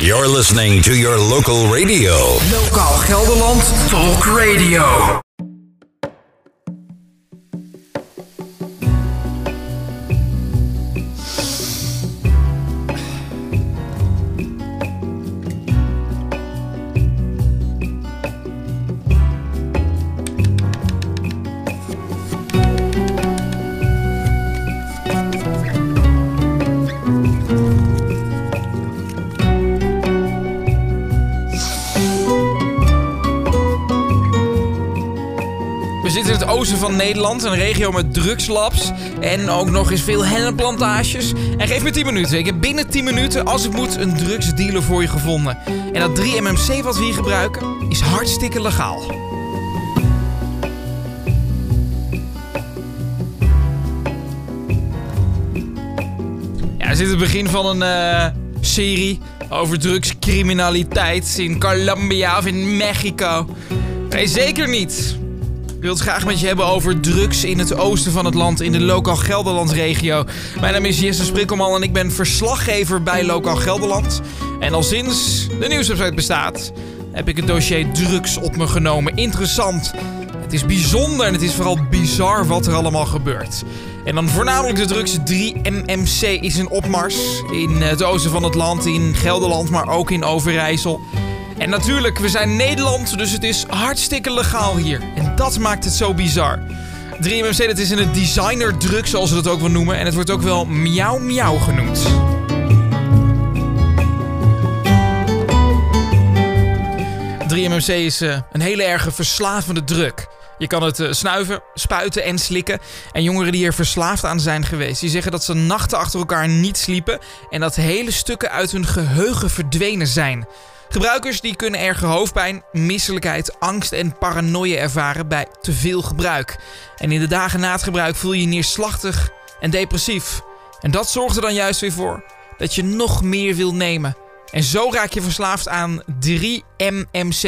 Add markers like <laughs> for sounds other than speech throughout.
You're listening to your local radio. Lokaal Gelderland Talk Radio. Van Nederland, een regio met drugslabs en ook nog eens veel hennenplantages. En geef me 10 minuten. Ik heb binnen 10 minuten, als het moet, een drugsdealer voor je gevonden. En dat 3-MMC wat we hier gebruiken, is hartstikke legaal. Ja, zitten het begin van een eh, serie over drugscriminaliteit in Colombia of in Mexico. Nee, zeker niet. Ik wil het graag met je hebben over drugs in het oosten van het land, in de Lokaal Gelderland-regio. Mijn naam is Jesse Sprikkelman en ik ben verslaggever bij Lokaal Gelderland. En al sinds de nieuwswebsite bestaat, heb ik het dossier drugs op me genomen. Interessant. Het is bijzonder en het is vooral bizar wat er allemaal gebeurt. En dan voornamelijk de drugs 3-MMC is in opmars. In het oosten van het land, in Gelderland, maar ook in Overijssel. En natuurlijk, we zijn Nederland, dus het is hartstikke legaal hier. Dat maakt het zo bizar. 3MMC, dat is een designerdrug, zoals ze dat ook wel noemen. En het wordt ook wel miauw miauw genoemd. ...3MMC is eh, een hele erge verslavende drug. Je kan het eh, snuiven, spuiten en slikken. En jongeren die er verslaafd aan zijn geweest... ...die zeggen dat ze nachten achter elkaar niet sliepen... ...en dat hele stukken uit hun geheugen verdwenen zijn... Gebruikers die kunnen erge hoofdpijn, misselijkheid, angst en paranoia ervaren bij te veel gebruik. En in de dagen na het gebruik voel je je neerslachtig en depressief. En dat zorgt er dan juist weer voor dat je nog meer wil nemen. En zo raak je verslaafd aan 3MMC.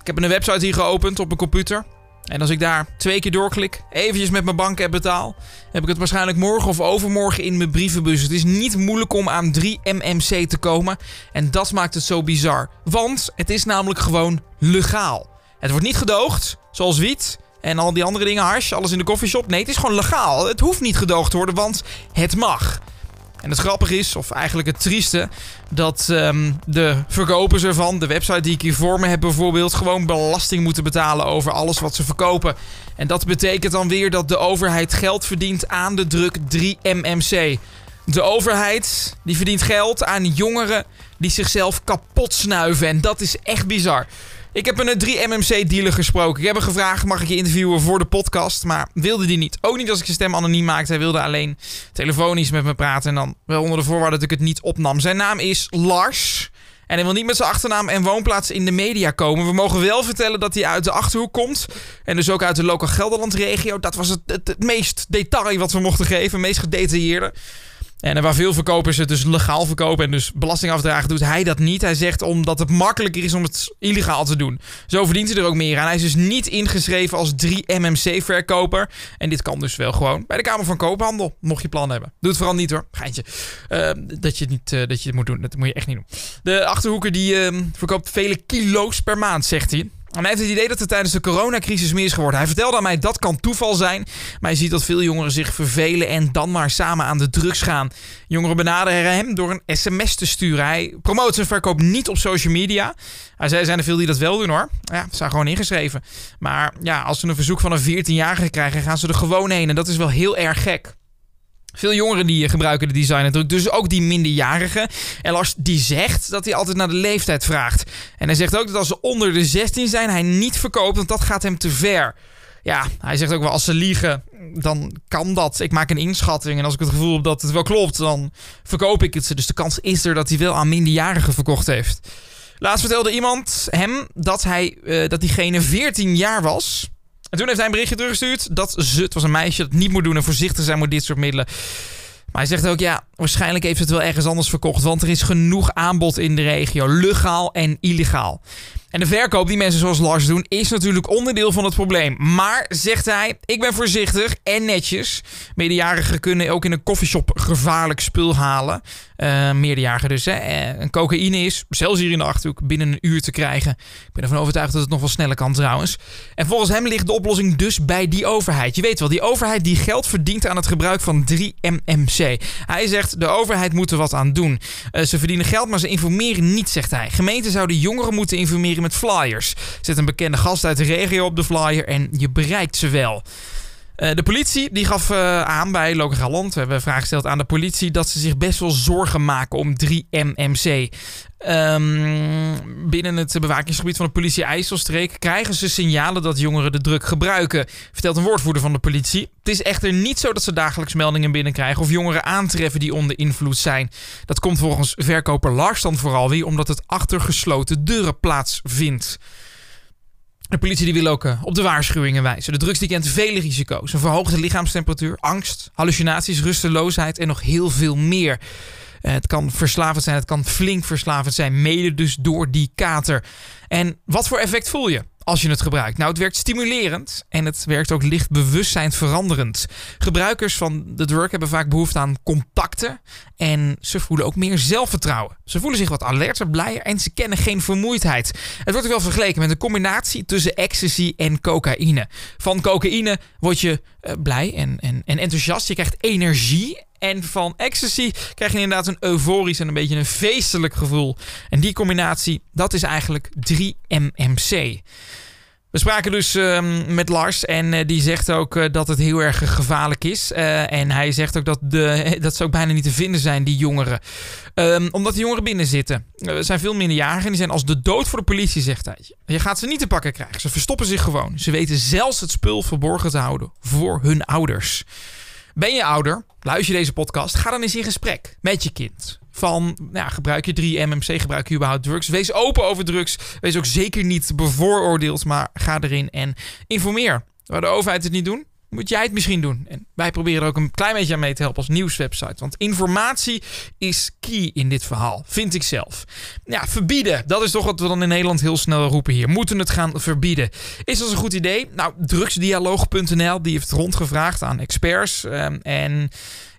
Ik heb een website hier geopend op mijn computer. En als ik daar twee keer doorklik, eventjes met mijn bankapp betaal, heb ik het waarschijnlijk morgen of overmorgen in mijn brievenbus. Het is niet moeilijk om aan 3MMC te komen. En dat maakt het zo bizar. Want het is namelijk gewoon legaal. Het wordt niet gedoogd, zoals wiet en al die andere dingen, hash, alles in de koffieshop. Nee, het is gewoon legaal. Het hoeft niet gedoogd te worden, want het mag. En het grappige is, of eigenlijk het trieste, dat ehm, de verkopers ervan, de website die ik hier voor me heb bijvoorbeeld, gewoon belasting moeten betalen over alles wat ze verkopen. En dat betekent dan weer dat de overheid geld verdient aan de druk 3MMC. De overheid die verdient geld aan jongeren die zichzelf kapot snuiven. En dat is echt bizar. Ik heb een 3MMC-dealer gesproken. Ik heb hem gevraagd, mag ik je interviewen voor de podcast? Maar wilde die niet. Ook niet als ik zijn stem anoniem maakte. Hij wilde alleen telefonisch met me praten. En dan wel onder de voorwaarde dat ik het niet opnam. Zijn naam is Lars. En hij wil niet met zijn achternaam en woonplaats in de media komen. We mogen wel vertellen dat hij uit de Achterhoek komt. En dus ook uit de Lokaal Gelderland-regio. Dat was het, het, het meest detail wat we mochten geven. Het meest gedetailleerde. En waar veel verkopers het dus legaal verkopen en dus belasting afdragen, doet hij dat niet. Hij zegt omdat het makkelijker is om het illegaal te doen. Zo verdient hij er ook meer aan. Hij is dus niet ingeschreven als 3MMC-verkoper. En dit kan dus wel gewoon bij de Kamer van Koophandel, mocht je plan hebben. Doe het vooral niet hoor, geintje. Uh, dat, je niet, uh, dat je het moet doen, dat moet je echt niet doen. De Achterhoeker die uh, verkoopt vele kilo's per maand, zegt hij. En hij heeft het idee dat het tijdens de coronacrisis meer is geworden. Hij vertelde aan mij dat kan toeval zijn. Maar je ziet dat veel jongeren zich vervelen en dan maar samen aan de drugs gaan. Jongeren benaderen hem door een sms te sturen. Hij promoot zijn verkoop niet op social media. Hij zei, zijn er veel die dat wel doen hoor. Ja, zijn gewoon ingeschreven. Maar ja, als ze een verzoek van een 14-jarige krijgen, gaan ze er gewoon heen. En dat is wel heel erg gek. Veel jongeren die gebruiken de designerdruk, dus ook die minderjarigen. En Lars die zegt dat hij altijd naar de leeftijd vraagt. En hij zegt ook dat als ze onder de 16 zijn, hij niet verkoopt, want dat gaat hem te ver. Ja, hij zegt ook wel als ze liegen, dan kan dat. Ik maak een inschatting en als ik het gevoel heb dat het wel klopt, dan verkoop ik het. Dus de kans is er dat hij wel aan minderjarigen verkocht heeft. Laatst vertelde iemand hem dat, hij, uh, dat diegene 14 jaar was. En toen heeft hij een berichtje teruggestuurd dat het was een meisje, dat niet moet doen en voorzichtig zijn met dit soort middelen. Maar hij zegt ook, ja, waarschijnlijk heeft het wel ergens anders verkocht. Want er is genoeg aanbod in de regio, legaal en illegaal. En de verkoop die mensen zoals Lars doen, is natuurlijk onderdeel van het probleem. Maar, zegt hij, ik ben voorzichtig en netjes. Meerderjarigen kunnen ook in een koffieshop gevaarlijk spul halen. Uh, meerderjarigen dus. Hè. En cocaïne is, zelfs hier in de Achterhoek, binnen een uur te krijgen. Ik ben ervan overtuigd dat het nog wel sneller kan trouwens. En volgens hem ligt de oplossing dus bij die overheid. Je weet wel, die overheid die geld verdient aan het gebruik van 3-MMC. Hij zegt, de overheid moet er wat aan doen. Uh, ze verdienen geld, maar ze informeren niet, zegt hij. Gemeenten zouden jongeren moeten informeren met flyers. Zet een bekende gast uit de regio op de flyer en je bereikt ze wel. Uh, de politie die gaf uh, aan bij Lokaal Land. We hebben vraag gesteld aan de politie dat ze zich best wel zorgen maken om 3MMC. Um, binnen het bewakingsgebied van de politie IJsselstreek krijgen ze signalen dat jongeren de druk gebruiken, vertelt een woordvoerder van de politie. Het is echter niet zo dat ze dagelijks meldingen binnenkrijgen of jongeren aantreffen die onder invloed zijn. Dat komt volgens verkoper Lars dan vooral weer omdat het achter gesloten deuren plaatsvindt. De politie die wil ook eh, op de waarschuwingen wijzen. De drugs die kent vele risico's. Een verhoogde lichaamstemperatuur, angst, hallucinaties, rusteloosheid en nog heel veel meer. Eh, het kan verslavend zijn, het kan flink verslavend zijn, mede dus door die kater. En wat voor effect voel je? Als je het gebruikt? Nou, het werkt stimulerend en het werkt ook licht bewustzijnveranderend. Gebruikers van de drug hebben vaak behoefte aan contacten en ze voelen ook meer zelfvertrouwen. Ze voelen zich wat alerter, blijer en ze kennen geen vermoeidheid. Het wordt ook wel vergeleken met een combinatie tussen ecstasy en cocaïne. Van cocaïne word je uh, blij en, en, en enthousiast. Je krijgt energie en van ecstasy krijg je inderdaad een euforisch en een beetje een feestelijk gevoel. En die combinatie, dat is eigenlijk 3-MMC. We spraken dus um, met Lars en uh, die zegt ook uh, dat het heel erg gevaarlijk is. Uh, en hij zegt ook dat, de, <laughs> dat ze ook bijna niet te vinden zijn, die jongeren. Um, omdat die jongeren binnen zitten. Er zijn veel minderjarigen en die zijn als de dood voor de politie, zegt hij. Je gaat ze niet te pakken krijgen. Ze verstoppen zich gewoon. Ze weten zelfs het spul verborgen te houden voor hun ouders. Ben je ouder? Luister je deze podcast? Ga dan eens in gesprek met je kind. Van, nou, gebruik je 3-MMC, gebruik je überhaupt drugs? Wees open over drugs. Wees ook zeker niet bevooroordeeld, maar ga erin en informeer. Waar de overheid het niet doen, moet jij het misschien doen. En wij proberen er ook een klein beetje aan mee te helpen als nieuwswebsite. Want informatie is key in dit verhaal, vind ik zelf. Ja, verbieden. Dat is toch wat we dan in Nederland heel snel roepen hier. Moeten het gaan verbieden. Is dat een goed idee? Nou, drugsdialoog.nl die heeft rondgevraagd aan experts. Um, en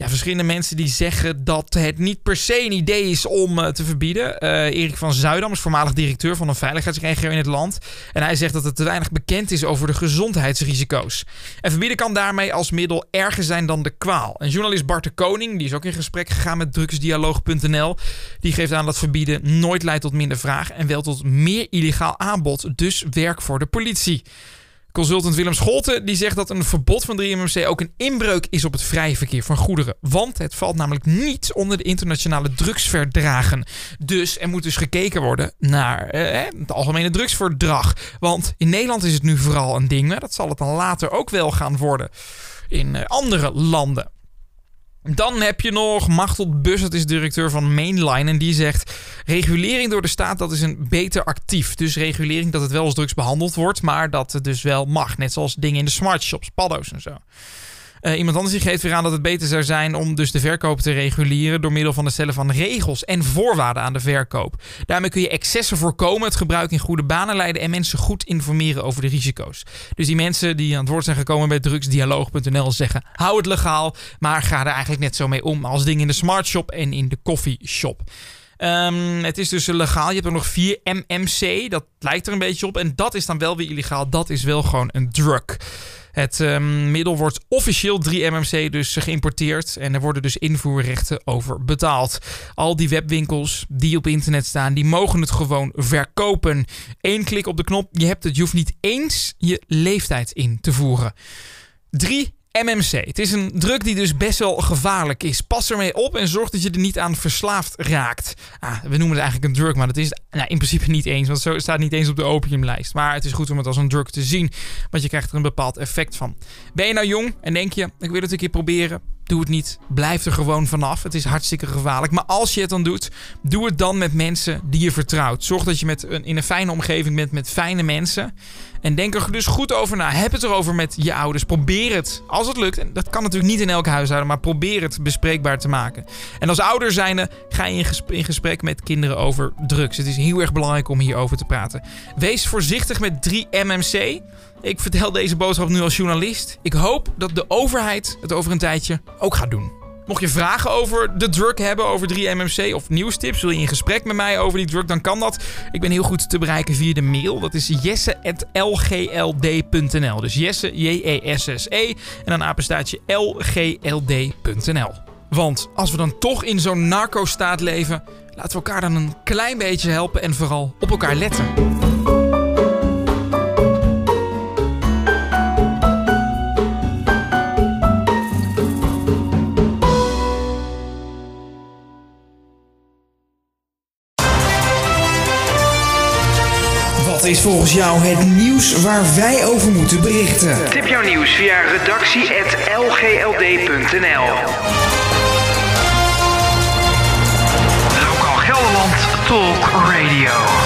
ja, verschillende mensen die zeggen dat het niet per se een idee is om uh, te verbieden. Uh, Erik van Zuidam is voormalig directeur van een veiligheidsregio in het land. En hij zegt dat het te weinig bekend is over de gezondheidsrisico's. En verbieden kan daarmee als middel erger zijn dan de kwaal. En journalist Bart de Koning, die is ook in gesprek gegaan met drugsdialoog.nl, die geeft aan dat verbieden nooit leidt tot minder vraag en wel tot meer illegaal aanbod. Dus werk voor de politie. Consultant Willem Scholten die zegt dat een verbod van 3MMC ook een inbreuk is op het vrije verkeer van goederen. Want het valt namelijk niet onder de internationale drugsverdragen. Dus er moet dus gekeken worden naar eh, het algemene drugsverdrag. Want in Nederland is het nu vooral een ding. Maar dat zal het dan later ook wel gaan worden in eh, andere landen. Dan heb je nog Machtel Bus, dat is directeur van Mainline. En die zegt: regulering door de staat, dat is een beter actief. Dus regulering dat het wel als drugs behandeld wordt, maar dat het dus wel mag. Net zoals dingen in de smart shops, paddo's en zo. Uh, iemand anders die geeft weer aan dat het beter zou zijn om dus de verkoop te reguleren door middel van het stellen van regels en voorwaarden aan de verkoop. Daarmee kun je excessen voorkomen, het gebruik in goede banen leiden en mensen goed informeren over de risico's. Dus die mensen die aan het woord zijn gekomen bij drugsdialoog.nl zeggen: hou het legaal, maar ga er eigenlijk net zo mee om als dingen in de smart shop en in de shop. Um, het is dus legaal. Je hebt er nog 4 MMC. Dat lijkt er een beetje op. En dat is dan wel weer illegaal. Dat is wel gewoon een drug. Het um, middel wordt officieel 3-MMC dus geïmporteerd en er worden dus invoerrechten over betaald. Al die webwinkels die op internet staan, die mogen het gewoon verkopen. Eén klik op de knop, je hebt het. Je hoeft niet eens je leeftijd in te voeren. 3 MMC. Het is een druk die dus best wel gevaarlijk is. Pas ermee op en zorg dat je er niet aan verslaafd raakt. Ah, we noemen het eigenlijk een drug, maar dat is nou, in principe niet eens. Want zo staat niet eens op de opiumlijst. Maar het is goed om het als een drug te zien. Want je krijgt er een bepaald effect van. Ben je nou jong en denk je, ik wil het een keer proberen? Doe het niet. Blijf er gewoon vanaf. Het is hartstikke gevaarlijk. Maar als je het dan doet, doe het dan met mensen die je vertrouwt. Zorg dat je met een, in een fijne omgeving bent met fijne mensen. En denk er dus goed over na. Heb het erover met je ouders. Probeer het, als het lukt. En dat kan natuurlijk niet in elk huishouden, maar probeer het bespreekbaar te maken. En als ouder zijnde ga je in gesprek met kinderen over drugs. Het is heel erg belangrijk om hierover te praten. Wees voorzichtig met 3MMC. Ik vertel deze boodschap nu als journalist. Ik hoop dat de overheid het over een tijdje ook gaat doen. Mocht je vragen over de drug hebben, over 3MMC of nieuwstips, wil je in gesprek met mij over die drug, dan kan dat. Ik ben heel goed te bereiken via de mail. Dat is jesse.lgld.nl. Dus jesse, J-E-S-S-E, e, en dan apenstaatje lgld.nl. Want als we dan toch in zo'n narco-staat leven, laten we elkaar dan een klein beetje helpen en vooral op elkaar letten. Wat is volgens jou het nieuws waar wij over moeten berichten? Tip jouw nieuws via redactie.lgld.nl Lokaal Gelderland Talk Radio.